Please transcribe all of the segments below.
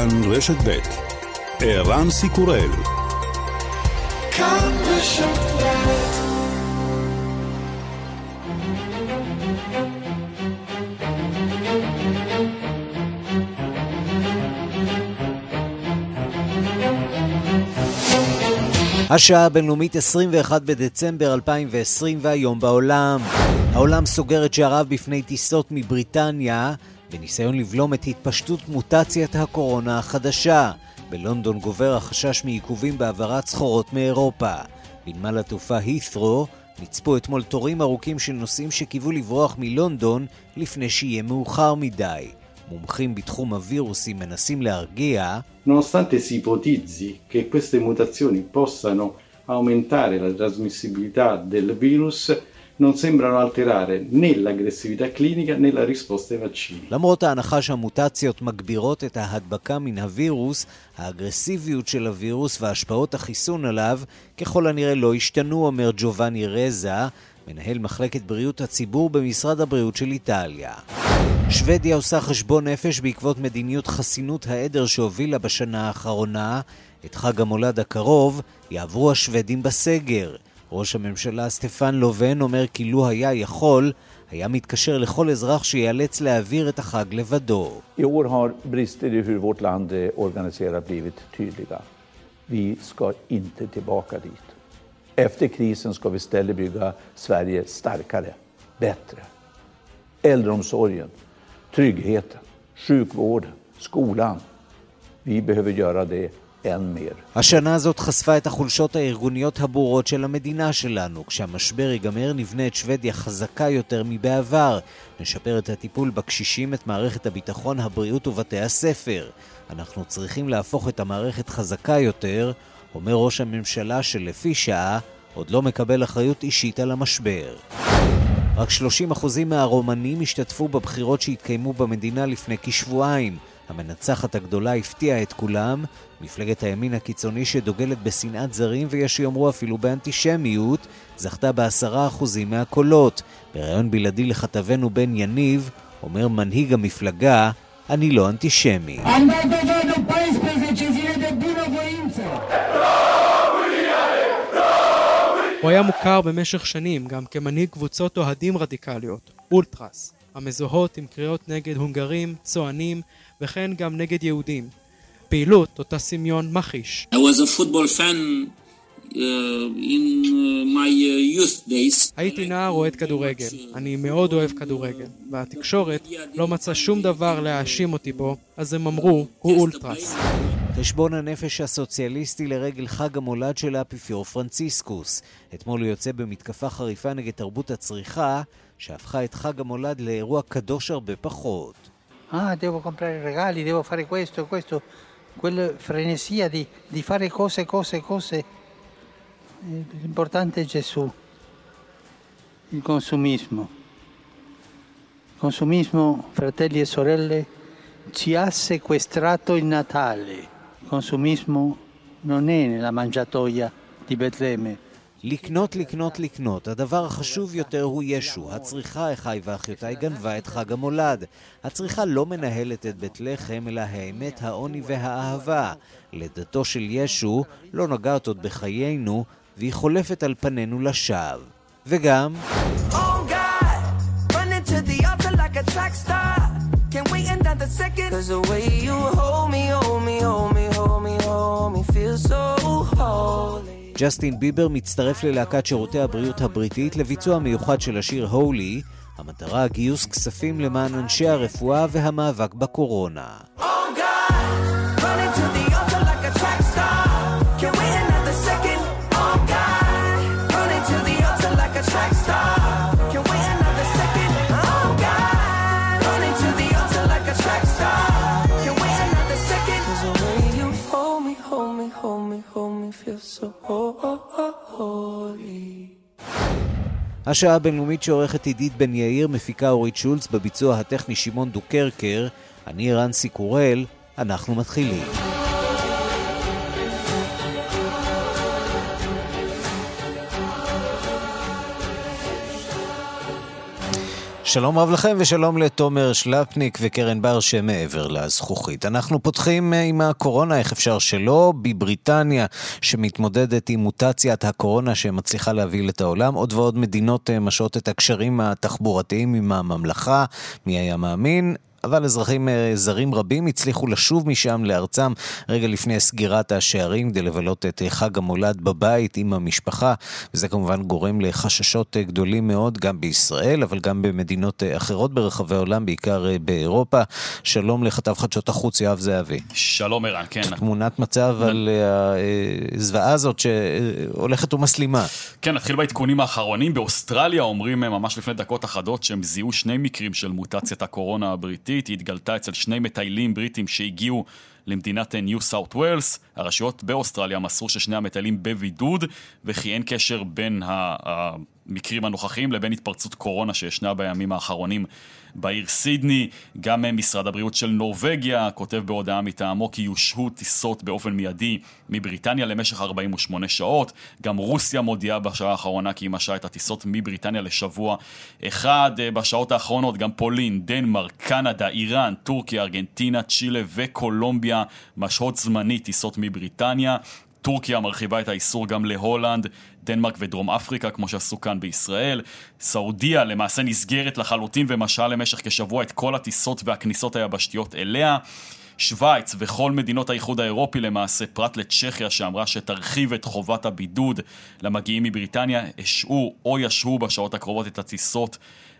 כאן רשת ב' ערן סיקורל השעה הבינלאומית 21 בדצמבר 2020 והיום בעולם. העולם סוגר את שעריו בפני טיסות מבריטניה בניסיון לבלום את התפשטות מוטציית הקורונה החדשה. בלונדון גובר החשש מעיכובים בהעברת סחורות מאירופה. בנמל התעופה הית'רו נצפו אתמול תורים ארוכים של נוסעים שקיוו לברוח מלונדון לפני שיהיה מאוחר מדי. מומחים בתחום הווירוסים מנסים להרגיע possano aumentare la trasmissibilità del virus, non sembrano alterare né l'aggressività clinica né la risposta ai vaccini. למרות ההנחה שהמוטציות מגבירות את ההדבקה מן הווירוס, האגרסיביות של הווירוס והשפעות החיסון עליו ככל הנראה לא השתנו, אומר ג'ובאני רזה, מנהל מחלקת בריאות הציבור במשרד הבריאות של איטליה. שוודיה עושה חשבון נפש בעקבות מדיניות חסינות העדר שהובילה בשנה האחרונה. את חג המולד הקרוב יעברו השוודים בסגר. ראש הממשלה סטפן לובן אומר כי לו היה יכול, היה מתקשר לכל אזרח שיאלץ להעביר את החג לבדו. I år har brister i hur vårt land är organiserat blivit tydliga. Vi ska inte tillbaka dit. Efter krisen ska vi istället bygga Sverige starkare, bättre. Äldreomsorgen, tryggheten, sjukvården, skolan. Vi behöver göra det än mer. השנה הזאת חשפה את החולשות הארגוניות הברורות של המדינה שלנו. כשהמשבר ייגמר נבנה את שוודיה חזקה יותר מבעבר. נשפר את הטיפול בקשישים, את מערכת הביטחון, הבריאות ובתי הספר. אנחנו צריכים להפוך את המערכת חזקה יותר, אומר ראש הממשלה שלפי שעה עוד לא מקבל אחריות אישית על המשבר. רק 30% מהרומנים השתתפו בבחירות שהתקיימו במדינה לפני כשבועיים. המנצחת הגדולה הפתיעה את כולם, מפלגת הימין הקיצוני שדוגלת בשנאת זרים ויש שיאמרו אפילו באנטישמיות, זכתה בעשרה אחוזים מהקולות. בריאיון בלעדי לכתבנו בן יניב, אומר מנהיג המפלגה, אני לא אנטישמי. הוא היה מוכר במשך שנים גם כמנהיג קבוצות אוהדים רדיקליות, אולטרס, המזוהות עם קריאות נגד הונגרים, צוענים וכן גם נגד יהודים. פעילות אותה סמיון מכחיש. Uh, in uh, my uh, youth days. הייתי נער אוהד כדורגל, אני מאוד אוהב כדורגל, והתקשורת לא מצאה שום דבר להאשים אותי בו, אז הם אמרו, הוא אולטרס. חשבון הנפש הסוציאליסטי לרגל חג המולד של האפיפיור פרנציסקוס. אתמול הוא יוצא במתקפה חריפה נגד תרבות הצריכה, שהפכה את חג המולד לאירוע קדוש הרבה פחות. Ah, devo comprare regali, devo fare questo, questo, quella frenesia di, di fare cose, cose, cose. L'importante è Gesù, il consumismo. Il consumismo, fratelli e sorelle, ci ha sequestrato il Natale. Il consumismo non è nella mangiatoia di Betlemme. לקנות, לקנות, לקנות. הדבר החשוב יותר הוא ישו. הצריכה, אחיי ואחיותיי, גנבה את חג המולד. הצריכה לא מנהלת את בית לחם, אלא האמת, העוני והאהבה. לידתו של ישו לא נוגעת עוד בחיינו, והיא חולפת על פנינו לשווא. וגם... Oh God, hold me, hold me, hold me, hold me, feel so holy. ג'סטין ביבר מצטרף ללהקת שירותי הבריאות הבריטית לביצוע מיוחד של השיר הולי, המטרה גיוס כספים למען אנשי הרפואה והמאבק בקורונה. Oh so holy. השעה הבינלאומית שעורכת עידית בן יאיר, מפיקה אורית שולץ, בביצוע הטכני שמעון דוקרקר, אני רנסי קורל, אנחנו מתחילים. שלום רב לכם ושלום לתומר שלפניק וקרן בר שמעבר לזכוכית. אנחנו פותחים אה, עם הקורונה, איך אפשר שלא? בבריטניה, שמתמודדת עם מוטציית הקורונה שמצליחה להביא את העולם, עוד ועוד מדינות אה, משעות את הקשרים התחבורתיים עם הממלכה, מי היה מאמין? אבל אזרחים אה, זרים רבים הצליחו לשוב משם לארצם רגע לפני סגירת השערים כדי לבלות את אה, חג המולד בבית עם המשפחה, וזה כמובן גורם לחששות אה, גדולים מאוד גם בישראל, אבל גם במדינות אחרות ברחבי העולם, בעיקר באירופה. שלום לכתב חדשות החוץ יואב זהבי. שלום ערן, כן. תמונת מצב על הזוועה הזאת שהולכת ומסלימה. כן, נתחיל בעדכונים האחרונים. באוסטרליה אומרים ממש לפני דקות אחדות שהם זיהו שני מקרים של מוטציית הקורונה הבריטית. הבריטית, היא התגלתה אצל שני מטיילים בריטים שהגיעו למדינת ניו סאוט ווילס. הרשויות באוסטרליה מסרו ששני המטיילים בבידוד, וכי אין קשר בין המקרים הנוכחיים לבין התפרצות קורונה שישנה בימים האחרונים בעיר סידני. גם משרד הבריאות של נורבגיה כותב בהודעה מטעמו כי יושהו טיסות באופן מיידי מבריטניה למשך 48 שעות. גם רוסיה מודיעה בשעה האחרונה כי היא משעה את הטיסות מבריטניה לשבוע אחד. בשעות האחרונות גם פולין, דנמרק, קנדה, איראן, טורקיה, ארגנטינה, צ'ילה וקולומביה משהות זמנית טיסות מבריטניה. טורקיה מרחיבה את האיסור גם להולנד, דנמרק ודרום אפריקה, כמו שעשו כאן בישראל. סעודיה למעשה נסגרת לחלוטין ומשעה למשך כשבוע את כל הטיסות והכניסות היבשתיות אליה. שווייץ וכל מדינות האיחוד האירופי למעשה, פרט לצ'כיה שאמרה שתרחיב את חובת הבידוד למגיעים מבריטניה, השעו או ישהו בשעות הקרובות את הטיסות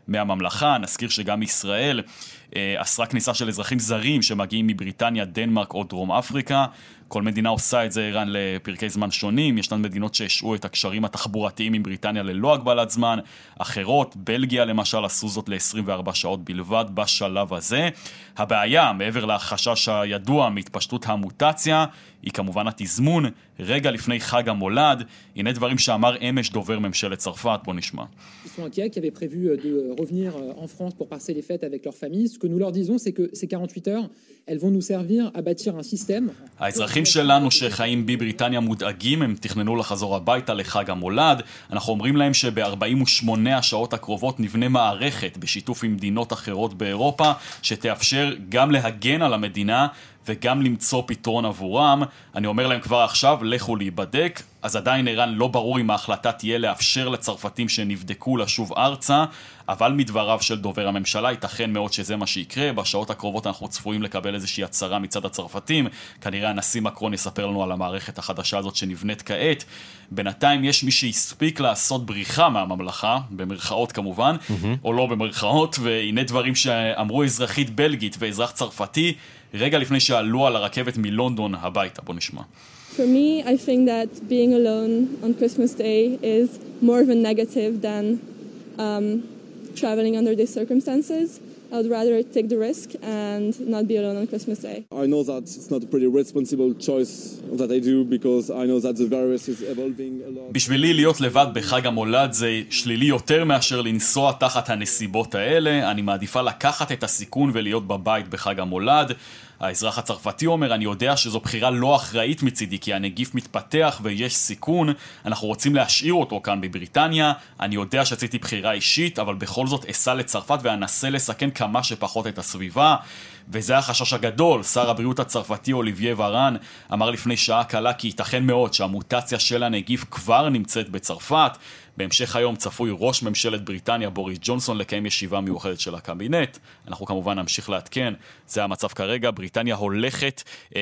מהממלכה. נזכיר שגם ישראל אסרה כניסה של אזרחים זרים שמגיעים מבריטניה, דנמרק או דרום אפריקה. כל מדינה עושה את זה, ערן, לפרקי זמן שונים. ישנן מדינות שהשעו את הקשרים התחבורתיים עם בריטניה ללא הגבלת זמן. אחרות, בלגיה למשל, עשו זאת ל-24 שעות בלבד בשלב הזה. הבעיה, מעבר לחשש הידוע מהתפשטות המוטציה, היא כמובן התזמון, רגע לפני חג המולד. הנה דברים שאמר אמש דובר ממשלת צרפת, בוא נשמע. Que nous leur disons, c'est que ces 48 heures, elles vont nous servir à bâtir un système. האזרחים שלנו שחיים בבריטניה מודאגים, הם תכננו לחזור הביתה לחג המולד. אנחנו אומרים להם שב-48 השעות הקרובות נבנה מערכת בשיתוף עם מדינות אחרות באירופה, שתאפשר גם להגן על המדינה וגם למצוא פתרון עבורם. אני אומר להם כבר עכשיו, לכו להיבדק. אז עדיין ערן לא ברור אם ההחלטה תהיה לאפשר לצרפתים שנבדקו לשוב ארצה, אבל מדבריו של דובר הממשלה ייתכן מאוד שזה מה שיקרה. בשעות הקרובות אנחנו צפויים לקבל איזושהי הצהרה מצד הצרפתים. כנראה הנשיא מקרון יספר לנו על המערכת החדשה הזאת שנבנית כעת. בינתיים יש מי שהספיק לעשות בריחה מהממלכה, במרכאות כמובן, mm-hmm. או לא במרכאות, והנה דברים שאמרו אזרחית בלגית ואזרח צרפתי. רגע לפני שעלו על הרכבת מלונדון הביתה. בוא נשמע. For me, I think that being alone on Christmas Day is more of a negative than um, traveling under these circumstances. I would rather take the risk and not be alone on Christmas Day. I know that it's not a pretty responsible choice that I do because I know that the virus is evolving a lot. בשבילי להיות לבד בחג המולד זה שלילי יותר מאשר לנסוע תחת הנסיבות האלה. אני מעדיפה לקחת את הסיכון ולהיות בבית בחג המולד. האזרח הצרפתי אומר, אני יודע שזו בחירה לא אחראית מצידי כי הנגיף מתפתח ויש סיכון, אנחנו רוצים להשאיר אותו כאן בבריטניה, אני יודע שעשיתי בחירה אישית, אבל בכל זאת אסע לצרפת ואנסה לסכן כמה שפחות את הסביבה. וזה החשש הגדול, שר הבריאות הצרפתי אוליביה ורן אמר לפני שעה קלה כי ייתכן מאוד שהמוטציה של הנגיף כבר נמצאת בצרפת. בהמשך היום צפוי ראש ממשלת בריטניה בוריס ג'ונסון לקיים ישיבה מיוחדת של הקבינט. אנחנו כמובן נמשיך לעדכן, זה המצב כרגע, בריטניה הולכת אה,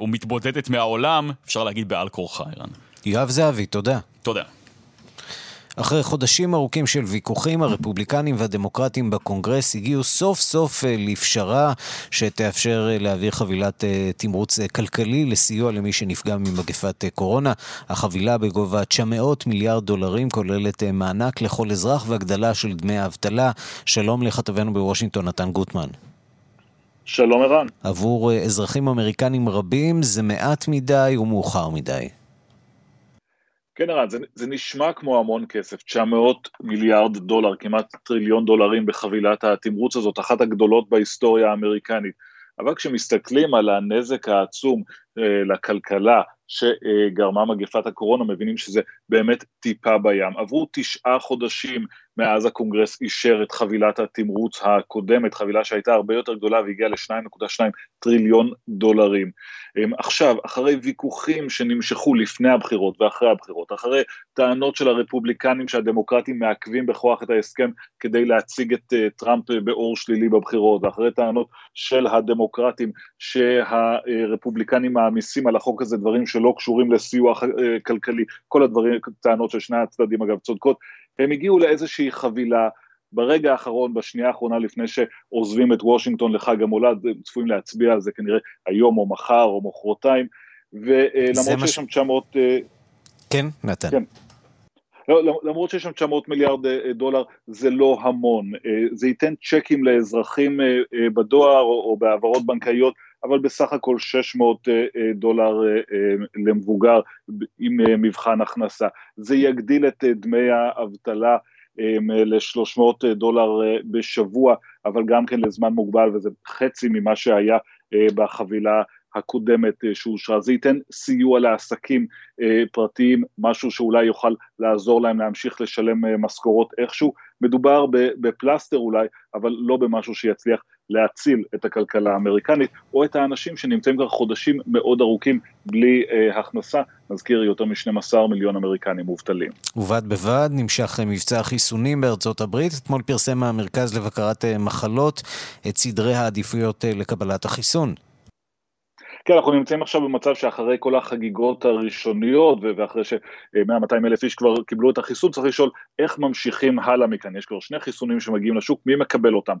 ומתבודדת מהעולם, אפשר להגיד בעל כורחה, ערן. יואב זהבי, תודה. תודה. אחרי חודשים ארוכים של ויכוחים, הרפובליקנים והדמוקרטים בקונגרס הגיעו סוף סוף אה, לפשרה שתאפשר אה, להעביר חבילת אה, תמרוץ כלכלי לסיוע למי שנפגע ממגפת קורונה. החבילה בגובה 900 מיליארד דולרים כוללת מענק לכל אזרח והגדלה של דמי האבטלה. שלום לכתבנו בוושינגטון, נתן גוטמן. שלום ערן. עבור אזרחים אמריקנים רבים זה מעט מדי ומאוחר מדי. כן ערן, זה, זה נשמע כמו המון כסף, 900 מיליארד דולר, כמעט טריליון דולרים בחבילת התמרוץ הזאת, אחת הגדולות בהיסטוריה האמריקנית. אבל כשמסתכלים על הנזק העצום אה, לכלכלה שגרמה מגפת הקורונה, מבינים שזה באמת טיפה בים. עברו תשעה חודשים מאז הקונגרס אישר את חבילת התמרוץ הקודמת, חבילה שהייתה הרבה יותר גדולה והגיעה ל-2.2 טריליון דולרים. עכשיו, אחרי ויכוחים שנמשכו לפני הבחירות ואחרי הבחירות, אחרי טענות של הרפובליקנים שהדמוקרטים מעכבים בכוח את ההסכם כדי להציג את uh, טראמפ באור שלילי בבחירות, ואחרי טענות של הדמוקרטים שהרפובליקנים מעמיסים על החוק הזה דברים שלא קשורים לסיוע uh, כלכלי, כל הדברים, טענות של שני הצדדים אגב צודקות, הם הגיעו לאיזושהי חבילה ברגע האחרון, בשנייה האחרונה לפני שעוזבים את וושינגטון לחג המולד, הם צפויים להצביע על זה כנראה היום או מחר או מחרתיים, ולמרות שיש שם 900... כן, נתן. כן. לא, למרות שיש שם 900 מיליארד אה, דולר, זה לא המון. אה, זה ייתן צ'קים לאזרחים אה, בדואר או בהעברות בנקאיות, אבל בסך הכל 600 דולר למבוגר עם מבחן הכנסה. זה יגדיל את דמי האבטלה ל-300 דולר בשבוע, אבל גם כן לזמן מוגבל, וזה חצי ממה שהיה בחבילה הקודמת אה, שאושרה. זה ייתן סיוע לעסקים אה, פרטיים, משהו שאולי יוכל לעזור להם להמשיך לשלם אה, משכורות איכשהו. מדובר בפלסטר אולי, אבל לא במשהו שיצליח להציל את הכלכלה האמריקנית, או את האנשים שנמצאים כבר חודשים מאוד ארוכים בלי אה, הכנסה, נזכיר יותר מ-12 מיליון אמריקנים מובטלים. ובד בבד נמשך מבצע החיסונים בארצות הברית. אתמול פרסם המרכז לבקרת מחלות את סדרי העדיפויות לקבלת החיסון. כן, אנחנו נמצאים עכשיו במצב שאחרי כל החגיגות הראשוניות, ואחרי ש-100-200 אלף איש כבר קיבלו את החיסון, צריך לשאול איך ממשיכים הלאה מכאן. יש כבר שני חיסונים שמגיעים לשוק, מי מקבל אותם?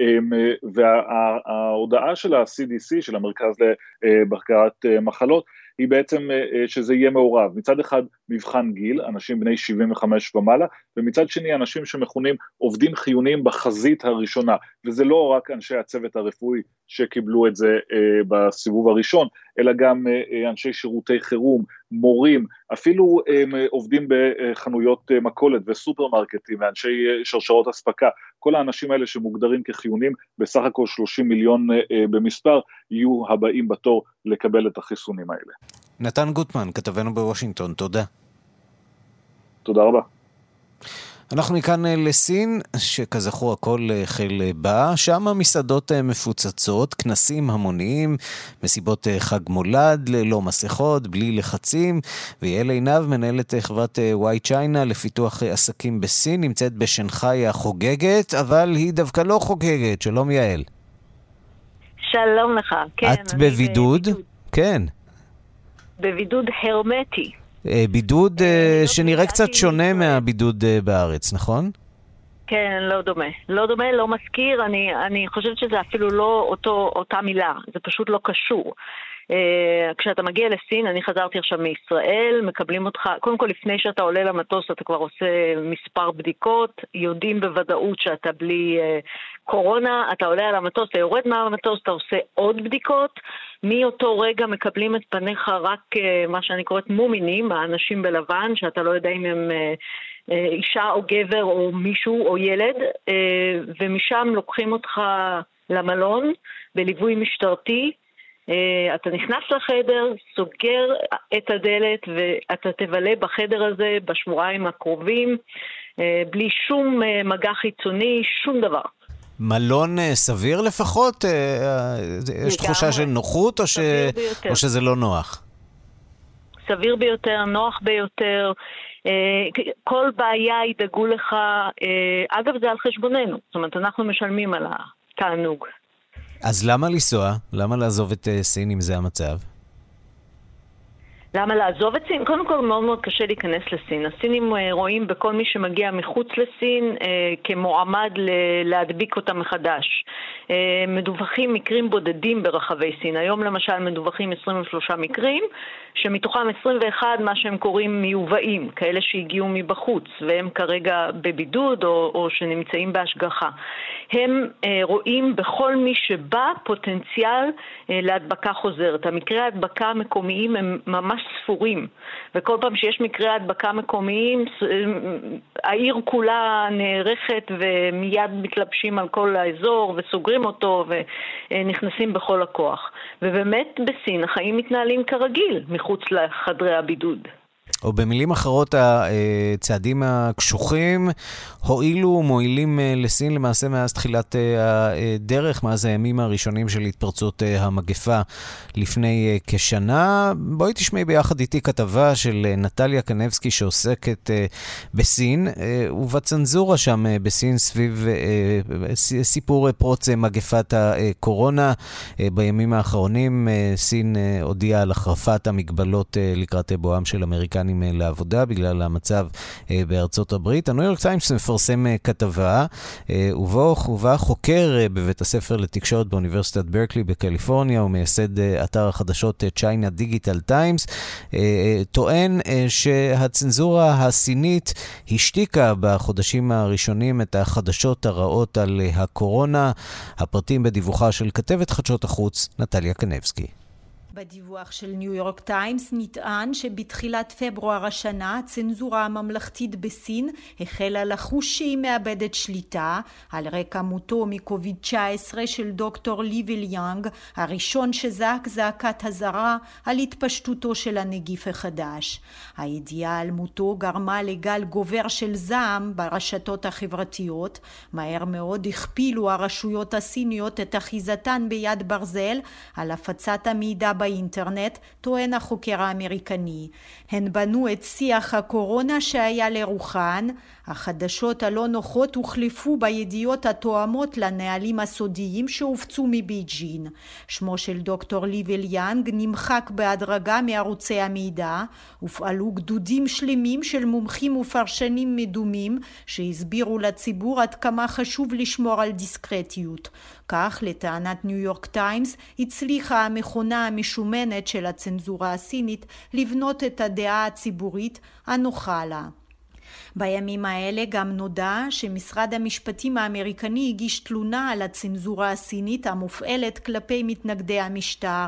אמ, וההודעה של ה-CDC, של המרכז לבקרת מחלות, היא בעצם אה, אה, שזה יהיה מעורב. מצד אחד מבחן גיל, אנשים בני 75 ומעלה, ומצד שני אנשים שמכונים עובדים חיוניים בחזית הראשונה, וזה לא רק אנשי הצוות הרפואי שקיבלו את זה אה, בסיבוב הראשון, אלא גם אנשי שירותי חירום, מורים, אפילו עובדים בחנויות מכולת וסופרמרקטים ואנשי שרשרות אספקה, כל האנשים האלה שמוגדרים כחיוניים, בסך הכל 30 מיליון במספר, יהיו הבאים בתור לקבל את החיסונים האלה. נתן גוטמן, כתבנו בוושינגטון, תודה. תודה רבה. אנחנו מכאן אה, לסין, שכזכור הכל החל אה, בה, שם המסעדות אה, מפוצצות, כנסים המוניים, מסיבות חג מולד, ללא מסכות, בלי לחצים, ויעל עינב, מנהלת חברת וואי צ'יינה לפיתוח עסקים בסין, נמצאת בשנגחאי החוגגת, אבל היא דווקא לא חוגגת. שלום יעל. שלום לך, כן. את בבידוד? בבידוד? כן. בבידוד הרמטי. אה, בידוד אה, לא שנראה קצת שונה מהבידוד אה, בארץ, נכון? כן, לא דומה. לא דומה, לא מזכיר, אני, אני חושבת שזה אפילו לא אותו, אותה מילה, זה פשוט לא קשור. Uh, כשאתה מגיע לסין, אני חזרתי עכשיו מישראל, מקבלים אותך, קודם כל לפני שאתה עולה למטוס אתה כבר עושה מספר בדיקות, יודעים בוודאות שאתה בלי uh, קורונה, אתה עולה על המטוס, אתה יורד מהמטוס, אתה עושה עוד בדיקות, מאותו רגע מקבלים את פניך רק uh, מה שאני קוראת מומינים, האנשים בלבן, שאתה לא יודע אם הם... אישה או גבר או מישהו או ילד, ומשם לוקחים אותך למלון בליווי משטרתי, אה, אתה נכנס לחדר, סוגר את הדלת ואתה תבלה בחדר הזה בשבועיים הקרובים אה, בלי שום אה, מגע חיצוני, שום דבר. מלון סביר לפחות? יש תחושה של נוחות או, ש... או שזה לא נוח? סביר ביותר, נוח ביותר. כל בעיה ידאגו לך, אגב זה על חשבוננו, זאת אומרת אנחנו משלמים על התענוג. אז למה לנסוע? למה לעזוב את uh, סין אם זה המצב? למה לעזוב את סין? קודם כל מאוד מאוד קשה להיכנס לסין. הסינים uh, רואים בכל מי שמגיע מחוץ לסין uh, כמועמד ל- להדביק אותה מחדש. Uh, מדווחים מקרים בודדים ברחבי סין. היום למשל מדווחים 23 מקרים, שמתוכם 21 מה שהם קוראים מיובאים, כאלה שהגיעו מבחוץ והם כרגע בבידוד או, או שנמצאים בהשגחה. הם אה, רואים בכל מי שבא פוטנציאל אה, להדבקה חוזרת. המקרי ההדבקה המקומיים הם ממש ספורים, וכל פעם שיש מקרי הדבקה מקומיים, אה, העיר כולה נערכת ומיד מתלבשים על כל האזור וסוגרים אותו ונכנסים בכל הכוח. ובאמת בסין החיים מתנהלים כרגיל, מחוץ לחדרי הבידוד. או במילים אחרות, הצעדים הקשוחים הועילו ומועילים אה, לסין למעשה מאז תחילת אה, הדרך, מאז הימים הראשונים של התפרצות אה, המגפה לפני כשנה. בואי תשמעי ביחד איתי כתבה של נטליה קנבסקי שעוסקת בסין, ובצנזורה שם בסין סביב סיפור פרוץ מגפת הקורונה. בימים האחרונים סין הודיעה על החרפת המגבלות לקראת בואם של אמריקנים לעבודה בגלל המצב בארצות הברית. הניו יורק טיימס מפרסם אה, כתבה, אה, ובו הובא חוקר אה, בבית הספר לתקשורת באוניברסיטת ברקלי בקליפורניה, ומייסד אתר החדשות China Digital Times, טוען שהצנזורה הסינית השתיקה בחודשים הראשונים את החדשות הרעות על הקורונה. הפרטים בדיווחה של כתבת חדשות החוץ, נטליה קנבסקי. בדיווח של ניו יורק טיימס נטען שבתחילת פברואר השנה הצנזורה הממלכתית בסין החלה לחוש שהיא מאבדת שליטה על רקע מותו מקוביד 19 של דוקטור לי וליאנג הראשון שזעק זעקת אזהרה על התפשטותו של הנגיף החדש. הידיעה על מותו גרמה לגל גובר של זעם ברשתות החברתיות מהר מאוד הכפילו הרשויות הסיניות את אחיזתן ביד ברזל על הפצת המידע באינטרנט, טוען החוקר האמריקני. הן בנו את שיח הקורונה שהיה לרוחן, החדשות הלא נוחות הוחלפו בידיעות התואמות לנהלים הסודיים שהופצו מבייג'ין. שמו של דוקטור לי וונליאנג נמחק בהדרגה מערוצי המידע, הופעלו גדודים שלמים של מומחים ופרשנים מדומים שהסבירו לציבור עד כמה חשוב לשמור על דיסקרטיות. כך, לטענת ניו יורק טיימס, הצליחה המכונה המשומנת של הצנזורה הסינית לבנות את הדעה הציבורית הנוחה לה. בימים האלה גם נודע שמשרד המשפטים האמריקני הגיש תלונה על הצנזורה הסינית המופעלת כלפי מתנגדי המשטר.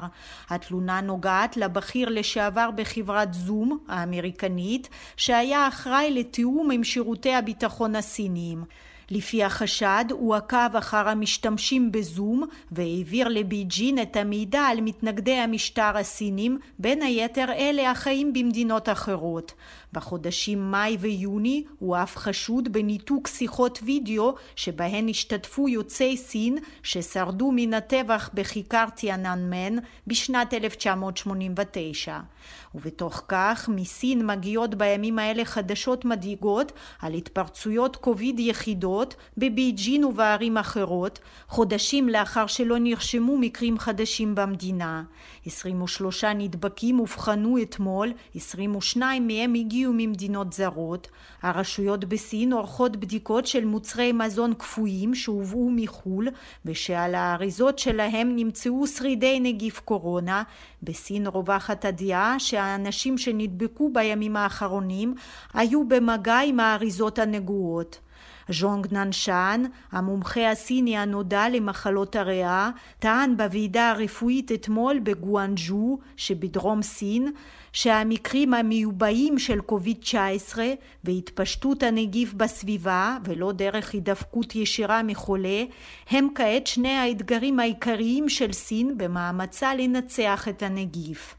התלונה נוגעת לבכיר לשעבר בחברת זום האמריקנית שהיה אחראי לתיאום עם שירותי הביטחון הסיניים. לפי החשד הוא עקב אחר המשתמשים בזום והעביר לבייג'ין את המידע על מתנגדי המשטר הסינים בין היתר אלה החיים במדינות אחרות. בחודשים מאי ויוני הוא אף חשוד בניתוק שיחות וידאו שבהן השתתפו יוצאי סין ששרדו מן הטבח בכיכר טיאננמן בשנת 1989. ובתוך כך מסין מגיעות בימים האלה חדשות מדאיגות על התפרצויות קוביד יחידות בבייג'ין ובערים אחרות, חודשים לאחר שלא נרשמו מקרים חדשים במדינה. 23 נדבקים אובחנו אתמול, 22 מהם הגיעו ממדינות זרות. הרשויות בסין עורכות בדיקות של מוצרי מזון קפואים שהובאו מחו"ל ושעל האריזות שלהם נמצאו שרידי נגיף קורונה. בסין רווחת הדעה שהאנשים שנדבקו בימים האחרונים היו במגע עם האריזות הנגועות. ז'ונג ננשן, המומחה הסיני הנודע למחלות הריאה, טען בוועידה הרפואית אתמול בגואנג'ו שבדרום סין שהמקרים המיובאים של קוביד-19 והתפשטות הנגיף בסביבה ולא דרך הידבקות ישירה מחולה הם כעת שני האתגרים העיקריים של סין במאמצה לנצח את הנגיף.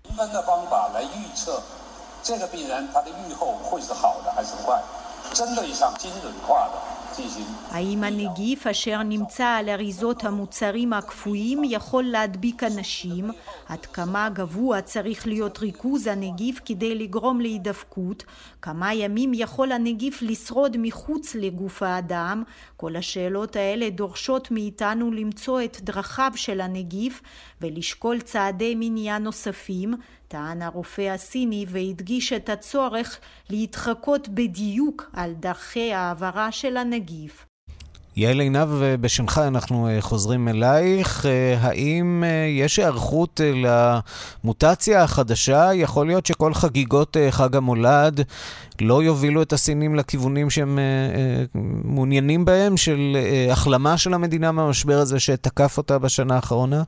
האם הנגיף אשר נמצא על אריזות המוצרים הקפואים יכול להדביק אנשים? עד כמה גבוה צריך להיות ריכוז הנגיף כדי לגרום להידבקות? כמה ימים יכול הנגיף לשרוד מחוץ לגוף האדם? כל השאלות האלה דורשות מאיתנו למצוא את דרכיו של הנגיף ולשקול צעדי מניעה נוספים, טען הרופא הסיני והדגיש את הצורך להתחקות בדיוק על דרכי העברה של הנגיף. יעל עינב, בשמך אנחנו אה, חוזרים אלייך. אה, האם אה, יש היערכות למוטציה החדשה? יכול להיות שכל חגיגות חג המולד לא יובילו את הסינים לכיוונים שהם מעוניינים בהם, של החלמה של המדינה מהמשבר הזה שתקף אותה בשנה האחרונה?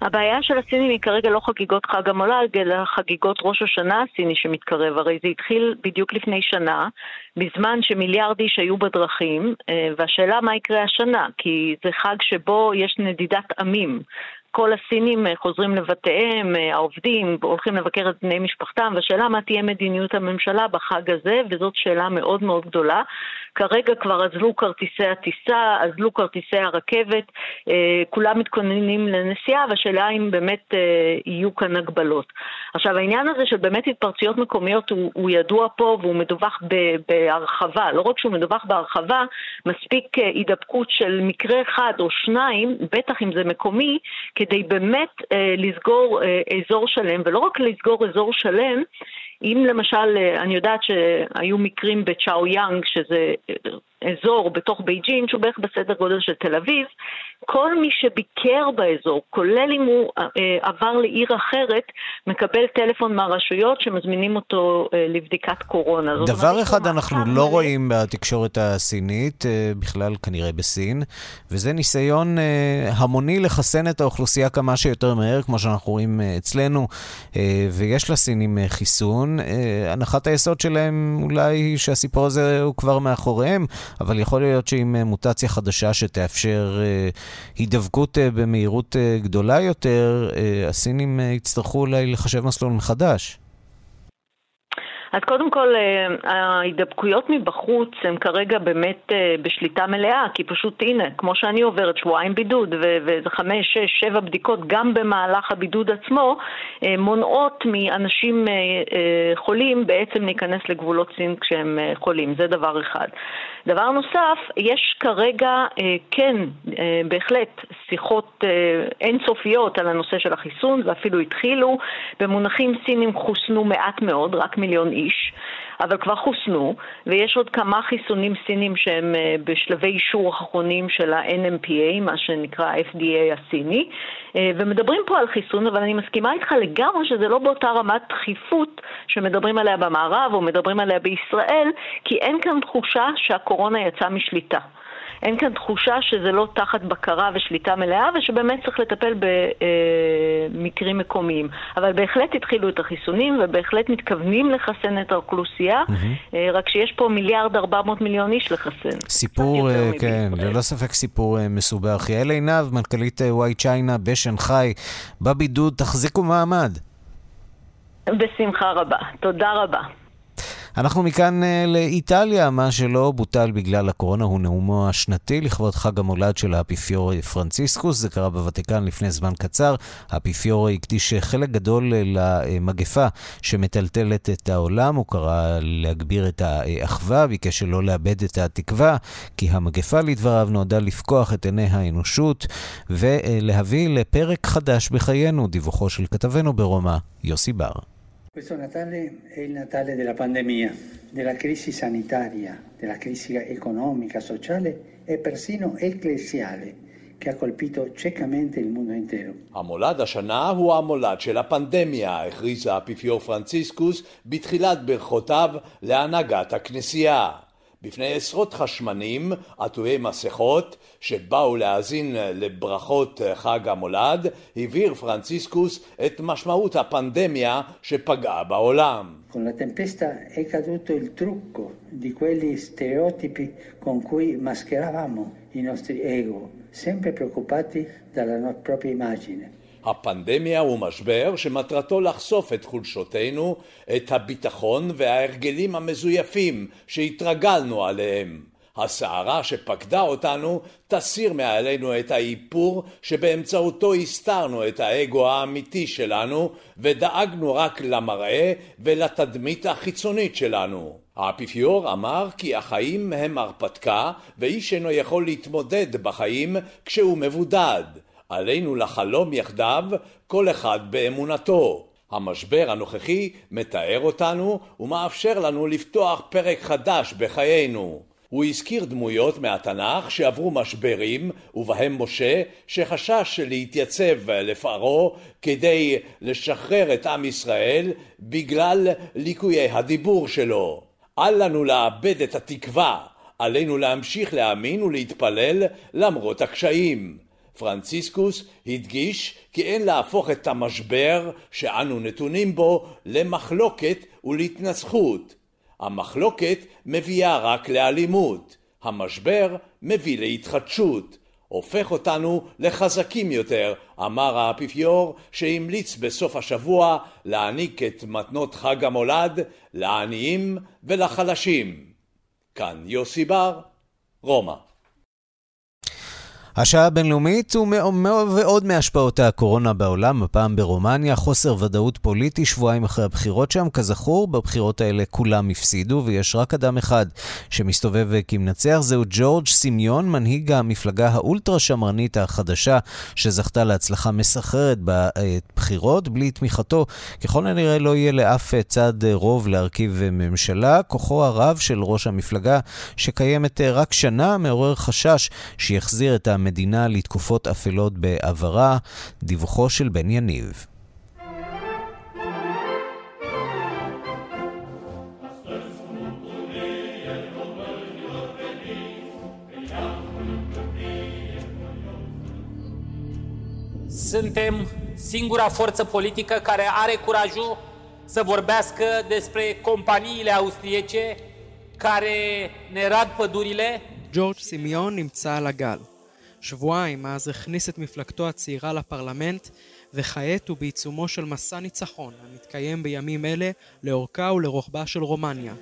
הבעיה של הסינים היא כרגע לא חגיגות חג המולד, אלא חגיגות ראש השנה הסיני שמתקרב. הרי זה התחיל בדיוק לפני שנה, בזמן שמיליארד איש היו בדרכים, אה, והשאלה מה יקרה השנה, כי זה חג שבו יש נדידת עמים. כל הסינים אה, חוזרים לבתיהם, אה, העובדים הולכים לבקר את בני משפחתם, והשאלה מה תהיה מדיניות הממשלה בחג הזה, וזאת שאלה מאוד מאוד גדולה. כרגע כבר אזלו כרטיסי הטיסה, אזלו כרטיסי הרכבת, אה, כולם מתכוננים לנסיעה, והשאלה אם באמת יהיו כאן הגבלות. עכשיו העניין הזה של באמת התפרצויות מקומיות הוא, הוא ידוע פה והוא מדווח בהרחבה, לא רק שהוא מדווח בהרחבה, מספיק הידבקות של מקרה אחד או שניים, בטח אם זה מקומי, כדי באמת אה, לסגור אה, אזור שלם, ולא רק לסגור אזור שלם, אם למשל, אה, אני יודעת שהיו מקרים בצ'או יאנג, שזה אה, אזור בתוך בייג'ין, שהוא בערך בסדר גודל של תל אביב, כל מי שביקר באזור, כולל אם הוא אה, עבר לעיר אחרת, מקבל טלפון מהרשויות שמזמינים אותו אה, לבדיקת קורונה. דבר אחד אנחנו לא. רואים בתקשורת הסינית, אה, בכלל כנראה בסין, וזה ניסיון המוני לחסן את האוכלוסייה כמה שיותר מהר, כמו שאנחנו רואים אצלנו, ויש לסינים חיסון. הנחת היסוד שלהם אולי היא שהסיפור הזה הוא כבר מאחוריהם, אבל יכול להיות שעם מוטציה חדשה שתאפשר... הידבקות אה, במהירות אה, גדולה יותר, אה, הסינים יצטרכו אולי לחשב מסלול מחדש. אז קודם כל, ההידבקויות מבחוץ הן כרגע באמת בשליטה מלאה, כי פשוט הנה, כמו שאני עוברת שבועיים בידוד ואיזה חמש, שש, שבע בדיקות גם במהלך הבידוד עצמו, מונעות מאנשים חולים בעצם להיכנס לגבולות סין כשהם חולים, זה דבר אחד. דבר נוסף, יש כרגע אה, כן, אה, בהחלט, שיחות אה, אינסופיות על הנושא של החיסון, ואפילו התחילו. במונחים סינים חוסנו מעט מאוד, רק מיליון איש. אבל כבר חוסנו, ויש עוד כמה חיסונים סינים שהם אה, בשלבי אישור אחרונים של ה-NMPA, מה שנקרא ה-FDA הסיני, אה, ומדברים פה על חיסון, אבל אני מסכימה איתך לגמרי שזה לא באותה רמת דחיפות שמדברים עליה במערב או מדברים עליה בישראל, כי אין כאן תחושה שהקורונה יצאה משליטה. אין כאן תחושה שזה לא תחת בקרה ושליטה מלאה ושבאמת צריך לטפל במקרים מקומיים. אבל בהחלט התחילו את החיסונים ובהחלט מתכוונים לחסן את האוכלוסייה, mm-hmm. רק שיש פה מיליארד ארבע מאות מיליון איש לחסן. סיפור, אה, כן, ללא ספק סיפור אה, מסובך. יעל עינב, מנכ"לית וואי צ'יינה בשנגחאי, בבידוד, תחזיקו מעמד. בשמחה רבה. תודה רבה. אנחנו מכאן uh, לאיטליה, מה שלא בוטל בגלל הקורונה הוא נאומו השנתי לכבוד חג המולד של האפיפיורי פרנציסקוס. זה קרה בוותיקן לפני זמן קצר. האפיפיורי הקדיש חלק גדול אה, למגפה שמטלטלת את העולם. הוא קרא להגביר את האחווה, ביקש שלא לאבד את התקווה, כי המגפה לדבריו נועדה לפקוח את עיני האנושות ולהביא לפרק חדש בחיינו, דיווחו של כתבנו ברומא, יוסי בר. Questo Natale è il Natale della pandemia, della crisi sanitaria, della crisi economica, sociale e persino ecclesiale che ha colpito ciecamente il mondo intero. המולד השנה הוא המולד של הפנדמיה, הכריז האפיפיור פרנציסקוס בתחילת ברכותיו להנהגת הכנסייה. בפני עשרות חשמנים עטויי מסכות שבאו להאזין לברכות חג המולד, הבהיר פרנציסקוס את משמעות הפנדמיה שפגעה בעולם. Con la tempesta è caduto il trucco di stereotipi con cui mascheravamo i nostri ego, sempre preoccupati dalla propria immagine. הפנדמיה הוא משבר שמטרתו לחשוף את חולשותינו, את הביטחון וההרגלים המזויפים שהתרגלנו עליהם. הסערה שפקדה אותנו תסיר מעלינו את האיפור שבאמצעותו הסתרנו את האגו האמיתי שלנו ודאגנו רק למראה ולתדמית החיצונית שלנו. האפיפיור אמר כי החיים הם הרפתקה ואיש אינו יכול להתמודד בחיים כשהוא מבודד. עלינו לחלום יחדיו, כל אחד באמונתו. המשבר הנוכחי מתאר אותנו ומאפשר לנו לפתוח פרק חדש בחיינו. הוא הזכיר דמויות מהתנ"ך שעברו משברים, ובהם משה, שחשש להתייצב לפרעה כדי לשחרר את עם ישראל בגלל ליקויי הדיבור שלו. אל לנו לאבד את התקווה, עלינו להמשיך להאמין ולהתפלל למרות הקשיים. פרנציסקוס הדגיש כי אין להפוך את המשבר שאנו נתונים בו למחלוקת ולהתנסחות. המחלוקת מביאה רק לאלימות, המשבר מביא להתחדשות. הופך אותנו לחזקים יותר, אמר האפיפיור שהמליץ בסוף השבוע להעניק את מתנות חג המולד לעניים ולחלשים. כאן יוסי בר, רומא. השעה הבינלאומית ועוד מהשפעות הקורונה בעולם, הפעם ברומניה, חוסר ודאות פוליטי שבועיים אחרי הבחירות שם. כזכור, בבחירות האלה כולם הפסידו, ויש רק אדם אחד שמסתובב כמנצח, זהו ג'ורג' סימיון, מנהיג המפלגה האולטרה שמרנית החדשה, שזכתה להצלחה מסחררת בבחירות. בלי תמיכתו, ככל הנראה לא יהיה לאף צד רוב להרכיב ממשלה. כוחו הרב של ראש המפלגה, שקיימת רק שנה, מעורר חשש שיחזיר את המ... המדינה לתקופות אפלות בעברה, דיווחו של בן יניב. Suntem singura forță politică care are curajul să vorbească despre companiile austriece care ne rad pădurile. ג'ורג' סימיון נמצא על הגל. שבועיים מאז הכניס את מפלגתו הצעירה לפרלמנט, וכעת הוא בעיצומו של מסע ניצחון המתקיים בימים אלה לאורכה ולרוחבה של רומניה.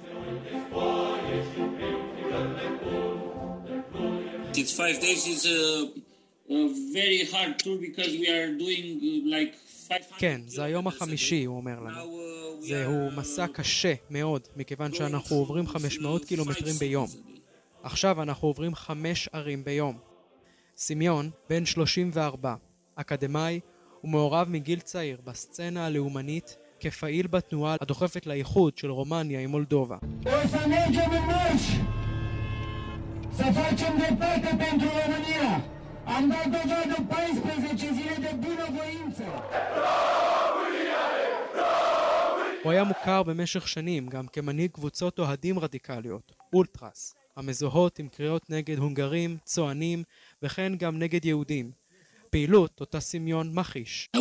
כן, זה היום החמישי, הוא אומר לנו. זהו מסע קשה מאוד, מכיוון שאנחנו עוברים 500 קילומטרים ביום. עכשיו אנחנו עוברים חמש ערים ביום. סמיון, בן 34, אקדמאי ומעורב מגיל צעיר בסצנה הלאומנית כפעיל בתנועה הדוחפת לאיחוד של רומניה עם מולדובה. הוא היה מוכר במשך שנים גם כמנהיג קבוצות אוהדים רדיקליות, אולטרס, המזוהות עם קריאות נגד הונגרים, צוענים וכן גם נגד יהודים. פעילות אותה סמיון מכחיש. Uh, uh,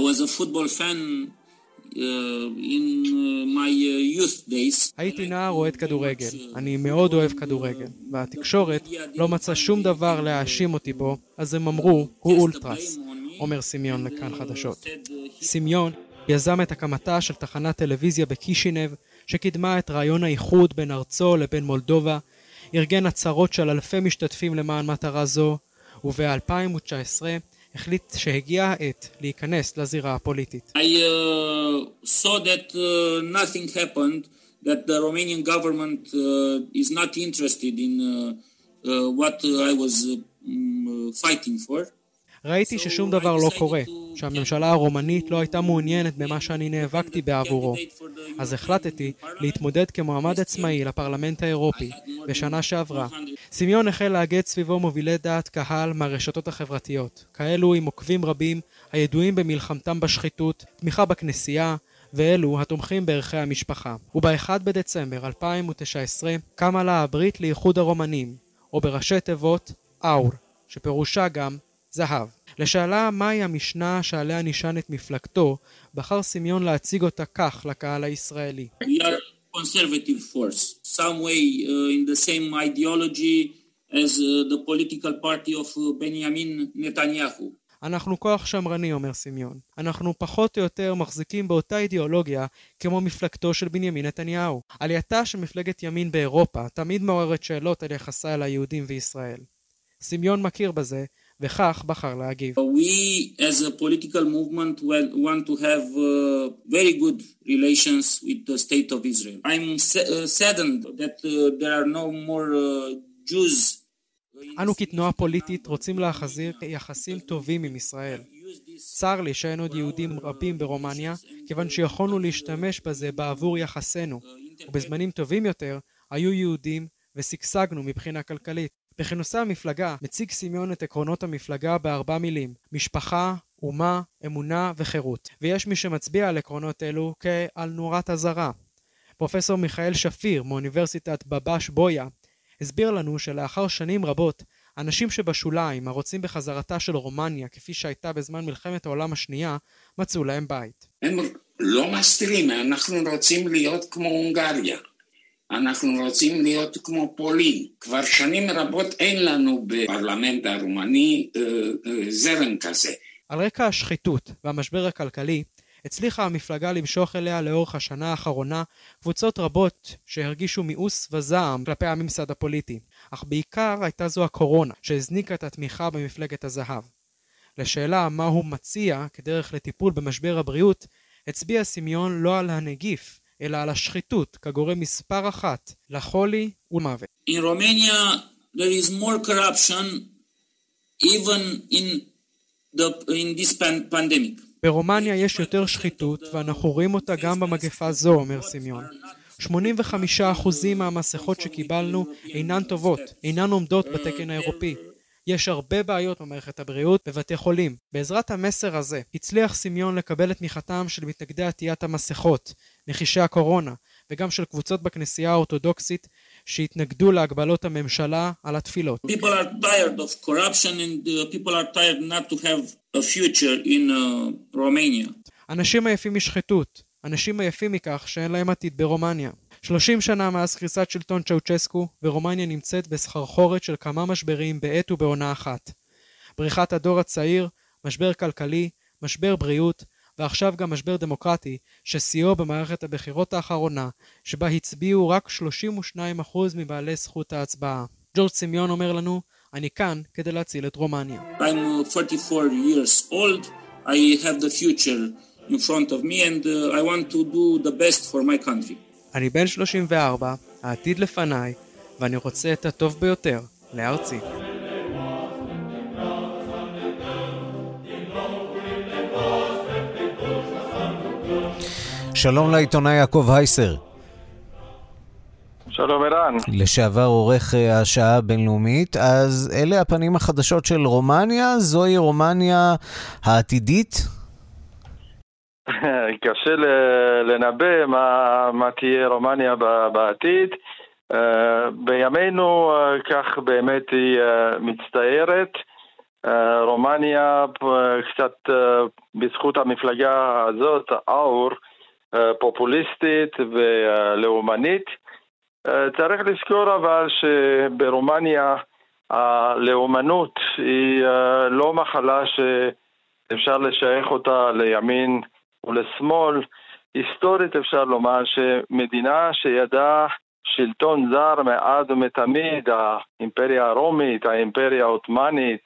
uh. הייתי נער אוהד כדורגל. אני מאוד אוהב כדורגל. והתקשורת לא מצאה שום דבר להאשים אותי בו, אז הם אמרו, הוא אולטרס, אומר סמיון לכאן חדשות. סמיון יזם את הקמתה של תחנת טלוויזיה בקישינב, שקידמה את רעיון האיחוד בין ארצו לבין מולדובה, ארגן עצרות של אלפי משתתפים למען מטרה זו, וב-2019 החליט שהגיעה העת להיכנס לזירה הפוליטית. I uh, saw that uh, nothing happened, that the Romanian government uh, is not interested in uh, uh, what I was uh, fighting for. ראיתי ששום דבר לא קורה, שהממשלה הרומנית לא הייתה מעוניינת במה שאני נאבקתי בעבורו. אז החלטתי להתמודד כמועמד עצמאי לפרלמנט האירופי בשנה שעברה. סמיון החל לאגד סביבו מובילי דעת קהל מהרשתות החברתיות, כאלו עם עוקבים רבים הידועים במלחמתם בשחיתות, תמיכה בכנסייה, ואלו התומכים בערכי המשפחה. וב-1 בדצמבר 2019 קמה לה הברית לאיחוד הרומנים, או בראשי תיבות אאור, שפירושה גם זהב. לשאלה מהי המשנה שעליה נשען את מפלגתו, בחר סמיון להציג אותה כך לקהל הישראלי. Conservative force, some way uh, in the same ideology as uh, the political party of uh, Benjamin Netanyahu. אנחנו כוח שמרני, אומר סמיון. אנחנו פחות או יותר מחזיקים באותה אידיאולוגיה כמו מפלגתו של בנימין נתניהו. עלייתה של מפלגת ימין באירופה תמיד מעוררת שאלות על יחסה אל היהודים וישראל. סמיון מכיר בזה, וכך בחר להגיב. We as a political movement want to have uh, very good relations with the state of Israel. I'm saddened that uh, there are no more uh, Jews אנו כתנועה פוליטית רוצים להחזיר יחסים טובים עם ישראל. צר לי שאין עוד יהודים רבים ברומניה, כיוון שיכולנו להשתמש בזה בעבור יחסינו, ובזמנים טובים יותר היו יהודים ושגשגנו מבחינה כלכלית. בכינוסי המפלגה מציג סמיון את עקרונות המפלגה בארבע מילים משפחה, אומה, אמונה וחירות. ויש מי שמצביע על עקרונות אלו כעל נורת אזהרה. פרופסור מיכאל שפיר מאוניברסיטת בבש בויה הסביר לנו שלאחר שנים רבות אנשים שבשוליים הרוצים בחזרתה של רומניה כפי שהייתה בזמן מלחמת העולם השנייה מצאו להם בית. הם לא מסתירים, אנחנו רוצים להיות כמו הונגריה. אנחנו רוצים להיות כמו פולין. כבר שנים רבות אין לנו בפרלמנט הרומני אה, אה, זרם כזה. על רקע השחיתות והמשבר הכלכלי, הצליחה המפלגה למשוך אליה לאורך השנה האחרונה קבוצות רבות שהרגישו מיאוס וזעם כלפי הממסד הפוליטי, אך בעיקר הייתה זו הקורונה שהזניקה את התמיכה במפלגת הזהב. לשאלה מה הוא מציע כדרך לטיפול במשבר הבריאות, הצביע סמיון לא על הנגיף, אלא על השחיתות כגורם מספר אחת לחולי ולמוות. In Romania there is more corruption even in, the, in this pandemic. ברומניה יש יותר שחיתות, ואנחנו רואים אותה גם במגפה זו, אומר סמיון. 85% מהמסכות שקיבלנו אינן טובות, אינן עומדות בתקן האירופי. יש הרבה בעיות במערכת הבריאות בבתי חולים. בעזרת המסר הזה הצליח סמיון לקבל את תמיכתם של מתנגדי עטיית המסכות, מכחישי הקורונה, וגם של קבוצות בכנסייה האורתודוקסית שהתנגדו להגבלות הממשלה על התפילות. People are tired of corruption and uh, people are tired not to have a future in uh, Romania. אנשים עייפים משחיתות, אנשים עייפים מכך שאין להם עתיד ברומניה. 30 שנה מאז קריסת שלטון צ'אוצ'סקו, ורומניה נמצאת בסחרחורת של כמה משברים בעת ובעונה אחת. בריחת הדור הצעיר, משבר כלכלי, משבר בריאות, ועכשיו גם משבר דמוקרטי, ששיאו במערכת הבחירות האחרונה, שבה הצביעו רק 32% מבעלי זכות ההצבעה. ג'ורג' סמיון אומר לנו, אני כאן כדי להציל את רומניה. I'm 44 years old, I have the future in front of me and uh, I want to do the best for my country. אני בן 34, העתיד לפניי, ואני רוצה את הטוב ביותר לארצי. שלום לעיתונאי יעקב הייסר. שלום ערן. לשעבר עורך אה, השעה הבינלאומית, אז אלה הפנים החדשות של רומניה, זוהי רומניה העתידית? קשה לנבא מה, מה תהיה רומניה בעתיד. אה, בימינו אה, כך באמת היא מצטיירת. רומניה קצת בזכות המפלגה הזאת, אאור, פופוליסטית ולאומנית. צריך לזכור אבל שברומניה הלאומנות היא לא מחלה שאפשר לשייך אותה לימין ולשמאל. היסטורית אפשר לומר שמדינה שידעה שלטון זר מאז ומתמיד, האימפריה הרומית, האימפריה העות'מאנית,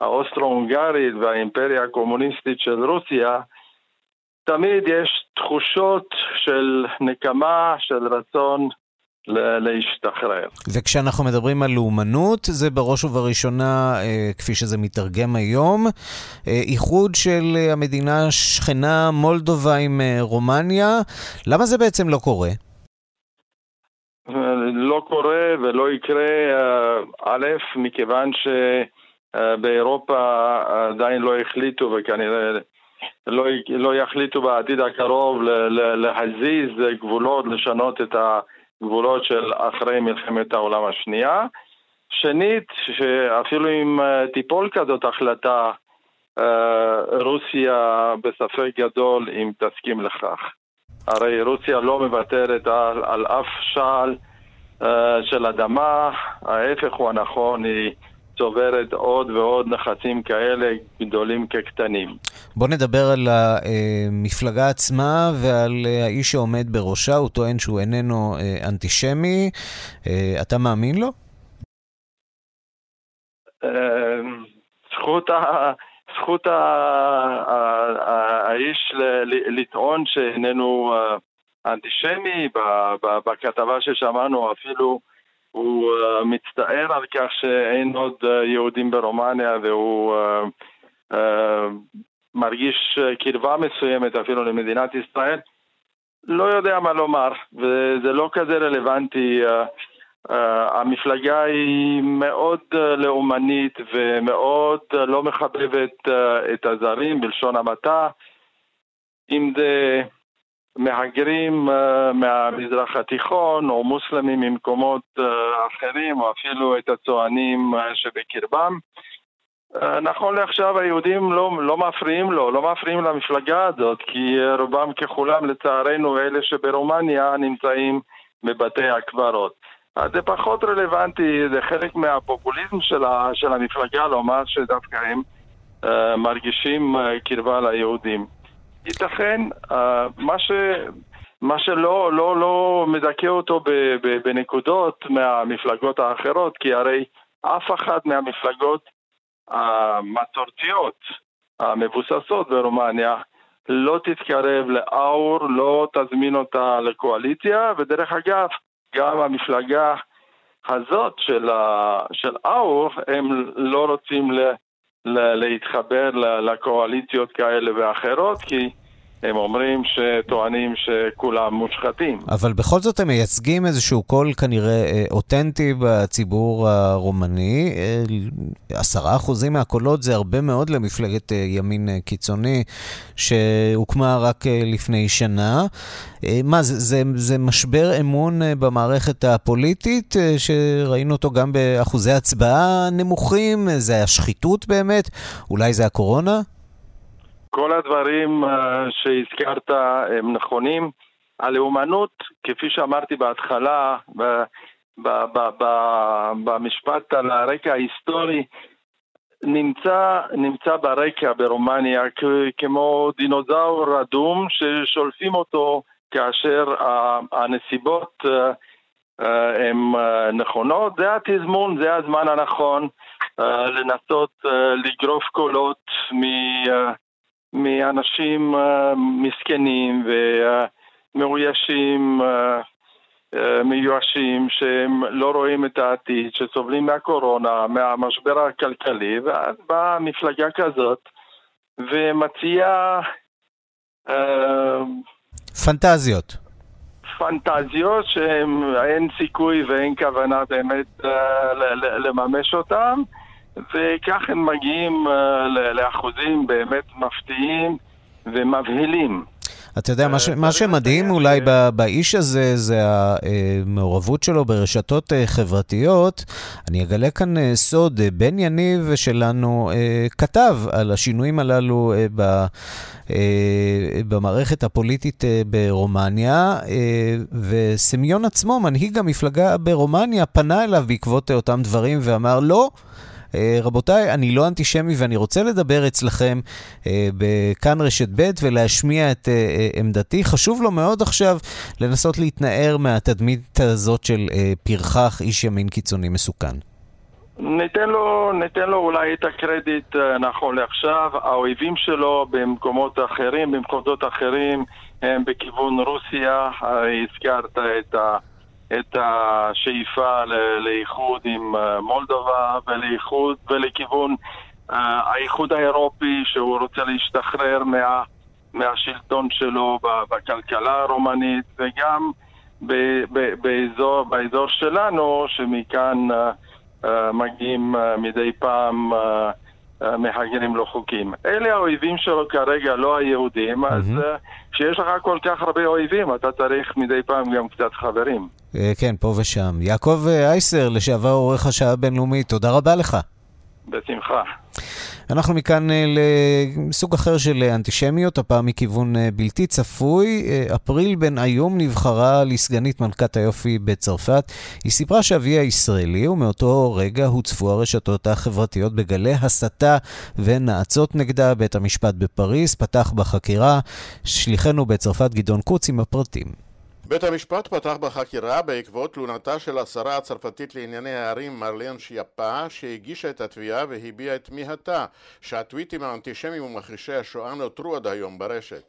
האוסטרו-הונגרית והאימפריה הקומוניסטית של רוסיה, תמיד יש תחושות של נקמה, של רצון להשתחרר. וכשאנחנו מדברים על לאומנות, זה בראש ובראשונה, אה, כפי שזה מתרגם היום, אה, איחוד של המדינה השכנה מולדובה עם אה, רומניה. למה זה בעצם לא קורה? לא קורה ולא יקרה, א', מכיוון שבאירופה עדיין לא החליטו וכנראה לא, לא יחליטו בעתיד הקרוב להזיז גבולות, לשנות את הגבולות של אחרי מלחמת העולם השנייה. שנית, שאפילו אם אה, תיפול כזאת החלטה, אה, רוסיה בספק גדול אם תסכים לכך. הרי רוסיה לא מוותרת על, על אף שעל אה, של אדמה, ההפך הוא הנכון, היא צוברת עוד ועוד נכסים כאלה, גדולים כקטנים. בוא נדבר על המפלגה עצמה ועל האיש שעומד בראשה, הוא טוען שהוא איננו אה, אנטישמי. אה, אתה מאמין לו? אה, זכות, ה... זכות. האיש לטעון שאיננו אנטישמי, בכתבה ששמענו אפילו הוא uh, מצטער על כך שאין עוד uh, יהודים ברומניה והוא uh, מרגיש קרבה מסוימת אפילו למדינת ישראל. לא יודע מה לומר, וזה לא כזה רלוונטי. המפלגה היא מאוד לאומנית ומאוד לא מחבבת את הזרים בלשון המעטה. אם זה מהגרים uh, מהמזרח התיכון או מוסלמים ממקומות uh, אחרים או אפילו את הצוענים uh, שבקרבם. נכון לעכשיו היהודים לא, לא מפריעים לו, לא מפריעים למפלגה הזאת כי רובם ככולם לצערנו אלה שברומניה נמצאים מבתי הקברות. אז זה פחות רלוונטי, זה חלק מהפופוליזם של, ה, של המפלגה לומר שדווקא הם uh, מרגישים uh, קרבה ליהודים. ייתכן, uh, מה, ש, מה שלא לא, לא מדכא אותו ב, ב, בנקודות מהמפלגות האחרות, כי הרי אף אחת מהמפלגות המסורתיות המבוססות ברומניה לא תתקרב לאור, לא תזמין אותה לקואליציה, ודרך אגב, גם המפלגה הזאת של, של אאור, הם לא רוצים ל, להתחבר לקואליציות כאלה ואחרות, כי הם אומרים שטוענים שכולם מושחתים. אבל בכל זאת הם מייצגים איזשהו קול כנראה אה, אותנטי בציבור הרומני. אה, עשרה אחוזים מהקולות זה הרבה מאוד למפלגת אה, ימין קיצוני שהוקמה רק לפני שנה. מה, זה, זה, זה משבר אמון במערכת הפוליטית, שראינו אותו גם באחוזי הצבעה נמוכים? זה השחיתות באמת? אולי זה הקורונה? כל הדברים uh, שהזכרת הם נכונים. הלאומנות, כפי שאמרתי בהתחלה, במשפט על הרקע ההיסטורי, נמצא, נמצא ברקע ברומניה כמו דינוזאור רדום ששולפים אותו כאשר הנסיבות הן נכונות. זה התזמון, זה הזמן הנכון לנסות לגרוף קולות מ... מאנשים uh, מסכנים ומאוישים, uh, uh, מיואשים, שהם לא רואים את העתיד, שסובלים מהקורונה, מהמשבר הכלכלי, ואז באה מפלגה כזאת ומציעה... פנטזיות. פנטזיות שאין סיכוי ואין כוונה באמת לממש אותן. וכך הם מגיעים uh, לאחוזים באמת מפתיעים ומבהילים. אתה יודע, מה, ש, מה שמדהים אולי באיש הזה זה המעורבות שלו ברשתות אה, חברתיות. אני אגלה כאן אה, סוד, בן יניב שלנו כתב על השינויים הללו ב... במערכת הפוליטית ברומניה, וסמיון עצמו, מנהיג המפלגה ברומניה, פנה אליו בעקבות אותם דברים ואמר, לא, אה, רבותיי, אני לא אנטישמי ואני רוצה לדבר אצלכם אה, בכאן רשת ב' ולהשמיע את אה, עמדתי. חשוב לו מאוד עכשיו לנסות להתנער מהתדמית הזאת של פרחח, איש ימין קיצוני מסוכן. ניתן לו, ניתן לו אולי את הקרדיט נכון לעכשיו. האויבים שלו במקומות אחרים, במקומות אחרים, הם בכיוון רוסיה. הזכרת את ה... את השאיפה לאיחוד עם אה, מולדובה ולאיחוד ולכיוון אה, האיחוד האירופי שהוא רוצה להשתחרר מה, מהשלטון שלו בכלכלה הרומנית וגם ב, ב, באזור, באזור שלנו שמכאן uh, מגיעים מדי פעם מהגרים לא חוקיים. אלה האויבים שלו כרגע, לא היהודים, mm-hmm. אז כשיש לך כל כך הרבה אויבים, אתה צריך מדי פעם גם קצת חברים. אה, כן, פה ושם. יעקב אה, אייסר, לשעבר עורך השעה הבינלאומית, תודה רבה לך. בשמחה. אנחנו מכאן אה, לסוג אחר של אנטישמיות, הפעם מכיוון בלתי צפוי. אפריל בן איום נבחרה לסגנית מלכת היופי בצרפת. היא סיפרה שאביה ישראלי, ומאותו רגע הוצפו הרשתות החברתיות בגלי הסתה ונאצות נגדה. בית המשפט בפריז פתח בחקירה. שליחנו בצרפת גדעון קוץ עם הפרטים. בית המשפט פתח בחקירה בעקבות תלונתה של השרה הצרפתית לענייני הערים מרליאן שיאפה שהגישה את התביעה והביעה את תמיהתה שהטוויטים האנטישמיים ומכחישי השואה נותרו עד היום ברשת.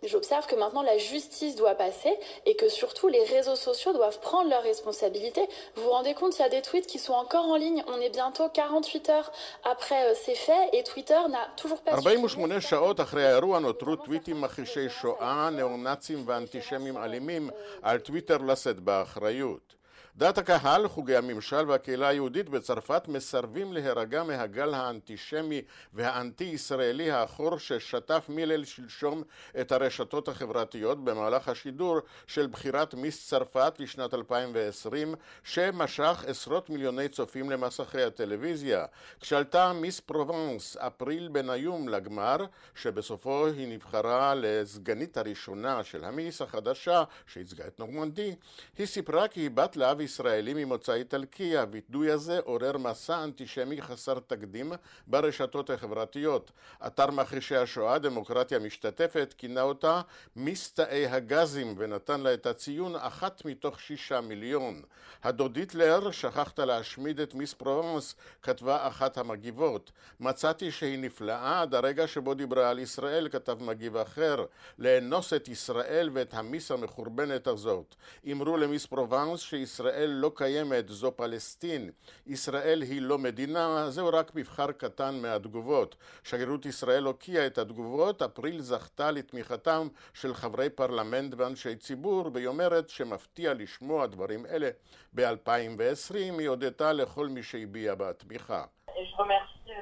ארבעים ושמונה שעות אחרי האירוע נותרו טוויטים מכחישי שואה, נאו-נאצים ואנטישמים אלימים על טוויטים טוויטר לשאת באחריות. דעת הקהל, חוגי הממשל והקהילה היהודית בצרפת מסרבים להירגע מהגל האנטישמי והאנטי-ישראלי העכור ששטף מליל שלשום את הרשתות החברתיות במהלך השידור של בחירת מיס צרפת לשנת 2020 שמשך עשרות מיליוני צופים למסכי הטלוויזיה. כשעלתה מיס פרובנס אפריל בניום לגמר, שבסופו היא נבחרה לסגנית הראשונה של המיס החדשה שייצגה את נורמנדי, היא סיפרה כי היא בת לאב ישראלי ממוצא איטלקי. הווידוי הזה עורר מסע אנטישמי חסר תקדים ברשתות החברתיות. אתר מכחישי השואה, דמוקרטיה משתתפת, כינה אותה מיס תאי הגזים ונתן לה את הציון אחת מתוך שישה מיליון. הדוד היטלר, שכחת להשמיד את מיס פרובנס, כתבה אחת המגיבות. מצאתי שהיא נפלאה עד הרגע שבו דיברה על ישראל, כתב מגיב אחר. לאנוס את ישראל ואת המיס המחורבנת הזאת. אמרו למיס פרובנס שישראל לא קיימת, זו פלסטין. ישראל היא לא מדינה, זהו רק מבחר קטן מהתגובות. שגרירות ישראל הוקיעה את התגובות, אפריל זכתה לתמיכתם של חברי פרלמנט ואנשי ציבור, והיא אומרת שמפתיע לשמוע דברים אלה ב-2020, היא הודתה לכל מי שהביע בה תמיכה.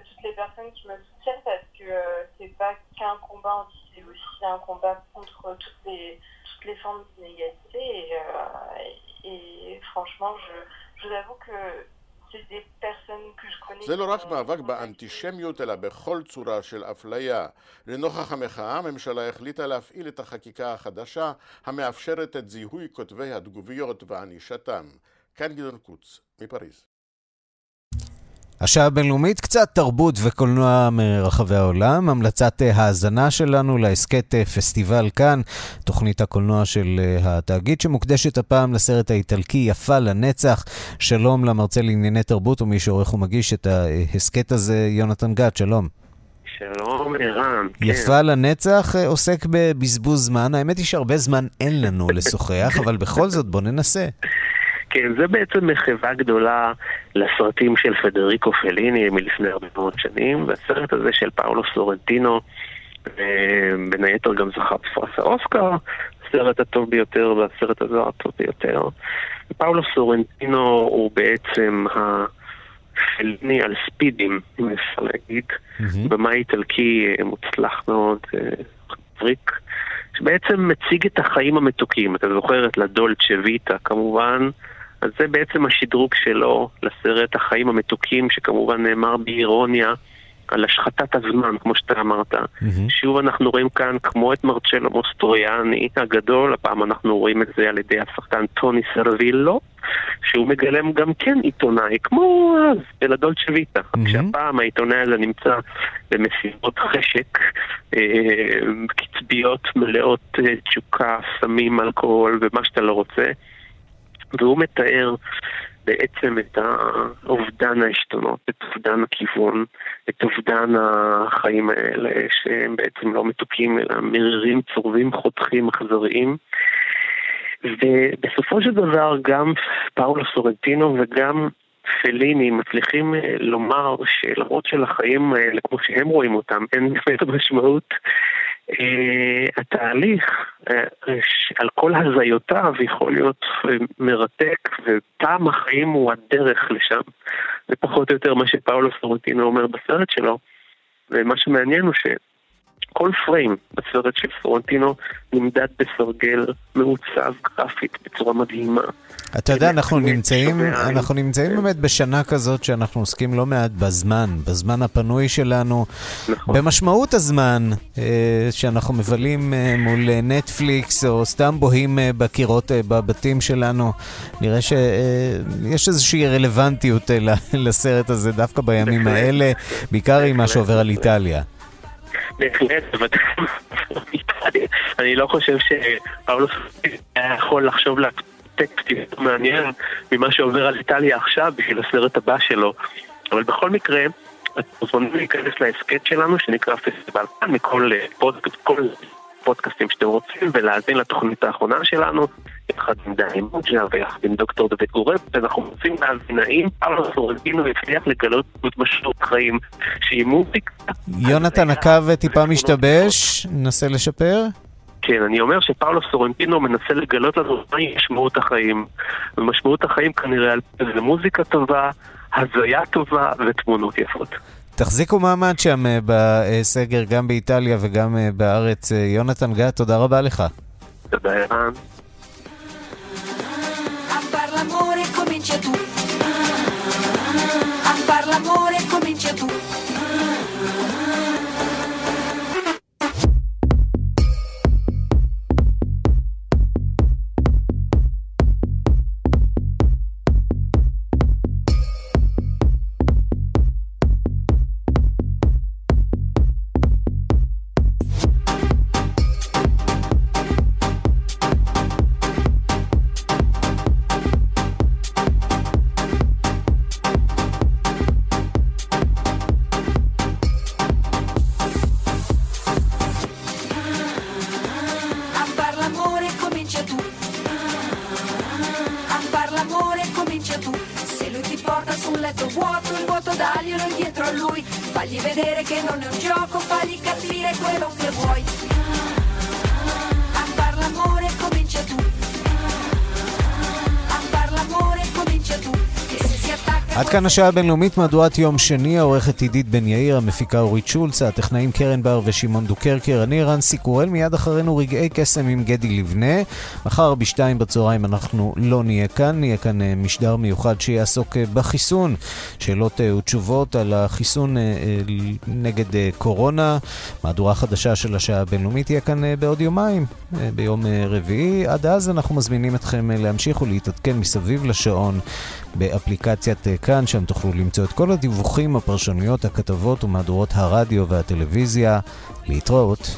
Toutes les personnes qui me soutiennent parce que euh, c'est pas qu'un combat c'est aussi un combat contre toutes les, toutes les formes euh, et franchement, je, je vous avoue que c'est des personnes que je connais. זה לא רק מאבק באנטישמיות, אלא בכל צורה של אפליה. לנוכח המחאה, הממשלה החליטה להפעיל את החקיקה החדשה, המאפשרת את זיהוי כותבי התגוביות וענישתם. כאן גדעון קוץ, מפריז. השעה הבינלאומית, קצת תרבות וקולנוע מרחבי העולם. המלצת אה, האזנה שלנו להסכת אה, פסטיבל כאן, תוכנית הקולנוע של אה, התאגיד, שמוקדשת הפעם לסרט האיטלקי יפה לנצח. שלום למרצה לענייני תרבות ומי שעורך ומגיש את ההסכת הזה, יונתן גת, שלום. שלום, ערן. יפה לנצח עוסק בבזבוז זמן. האמת היא שהרבה זמן אין לנו לשוחח, אבל בכל זאת בוא ננסה. כן, זה בעצם מחווה גדולה לסרטים של פדריקו פליני מלפני הרבה מאוד שנים, והסרט הזה של פאולו סורנטינו, בין היתר גם זכה בפרס האוסקר, הסרט הטוב ביותר והסרט הזו הטוב ביותר. פאולו סורנטינו הוא בעצם הפליני על ספידים, אם אפשר להגיד, mm-hmm. במאי איטלקי מוצלח מאוד, מבריק. שבעצם מציג את החיים המתוקים. אתה זוכר את לדולצ'ה ויטה כמובן, אז זה בעצם השדרוג שלו לסרט החיים המתוקים, שכמובן נאמר באירוניה על השחתת הזמן, כמו שאתה אמרת. Mm-hmm. שוב אנחנו רואים כאן, כמו את מרצ'לו מוסטרויאני הגדול, הפעם אנחנו רואים את זה על ידי השחקן טוני סרווילו, שהוא מגלם גם כן עיתונאי, כמו אז, בלדולצ'ה ויטה. Mm-hmm. כשהפעם העיתונאי הזה נמצא במסיבות חשק, אה, קצביות מלאות אה, תשוקה, סמים, אלכוהול ומה שאתה לא רוצה. והוא מתאר בעצם את אובדן העשתונות, את אובדן הכיוון, את אובדן החיים האלה שהם בעצם לא מתוקים אלא מרירים, צורבים, חותכים, אכזריים. ובסופו של דבר גם פאולו סורנטינו וגם פליני מצליחים לומר שלמרות שלחיים האלה, כמו שהם רואים אותם, אין באמת משמעות, התהליך uh, על כל הזיותיו יכול להיות uh, מרתק, וטעם החיים הוא הדרך לשם. זה פחות או יותר מה שפאולו סרוטינו אומר בסרט שלו, ומה שמעניין הוא שכל פריים בסרט של סורנטינו נמדד בסרגל מעוצב גרפית בצורה מדהימה. אתה יודע, אנחנו נמצאים, אנחנו נמצאים באמת בשנה כזאת שאנחנו עוסקים לא מעט בזמן, בזמן הפנוי שלנו, נכון. במשמעות הזמן אה, שאנחנו מבלים אה, מול נטפליקס או סתם בוהים אה, בקירות בבתים שלנו. נראה שיש איזושהי רלוונטיות לסרט הזה דווקא בימים האלה, בעיקר עם מה שעובר על איטליה. בהחלט, אני לא חושב שפאולוס היה יכול לחשוב טקסט יותר מעניין ממה שעובר על איטליה עכשיו בשביל הסרט הבא שלו. אבל בכל מקרה, אתם מוזמנים להיכנס להסכת שלנו שנקרא פסטיבל כאן מכל כל פודקאסטים שאתם רוצים ולהאזין לתוכנית האחרונה שלנו יחד עם דני מוג'ה ויחד עם דוקטור דוד גורב ואנחנו רוצים להבין האם פאולו סורנטינו הצליח לגלות דמות משמעות חיים שהיא מוזיקה. יונתן הקו טיפה משתבש, ננסה לשפר. כן, אני אומר שפאולו סורנטינו מנסה לגלות לנו מהי משמעות החיים. ומשמעות החיים כנראה זה מוזיקה טובה, הזיה טובה ותמונות יפות. תחזיקו מעמד שם אה, בסגר, גם באיטליה וגם אה, בארץ. אה, יונתן גת, תודה רבה לך. תודה, ערן. עד כאן השעה הבינלאומית, מהדורת יום שני, העורכת עידית בן יאיר, המפיקה אורית שולץ, הטכנאים קרן בר ושמעון דוקרקר, אני רנסי קורל, מיד אחרינו רגעי קסם עם גדי לבנה. מחר בשתיים בצהריים אנחנו לא נהיה כאן, נהיה כאן אה, משדר מיוחד שיעסוק אה, בחיסון. שאלות אה, ותשובות על החיסון נגד קורונה. מהדורה חדשה של השעה הבינלאומית תהיה כאן בעוד יומיים, ביום רביעי. עד אז אנחנו מזמינים אתכם להמשיך ולהתעדכן מסביב לשעון. באפליקציית אה, כאן, שם תוכלו למצוא את כל הדיווחים, הפרשנויות, הכתבות ומהדורות הרדיו והטלוויזיה. להתראות.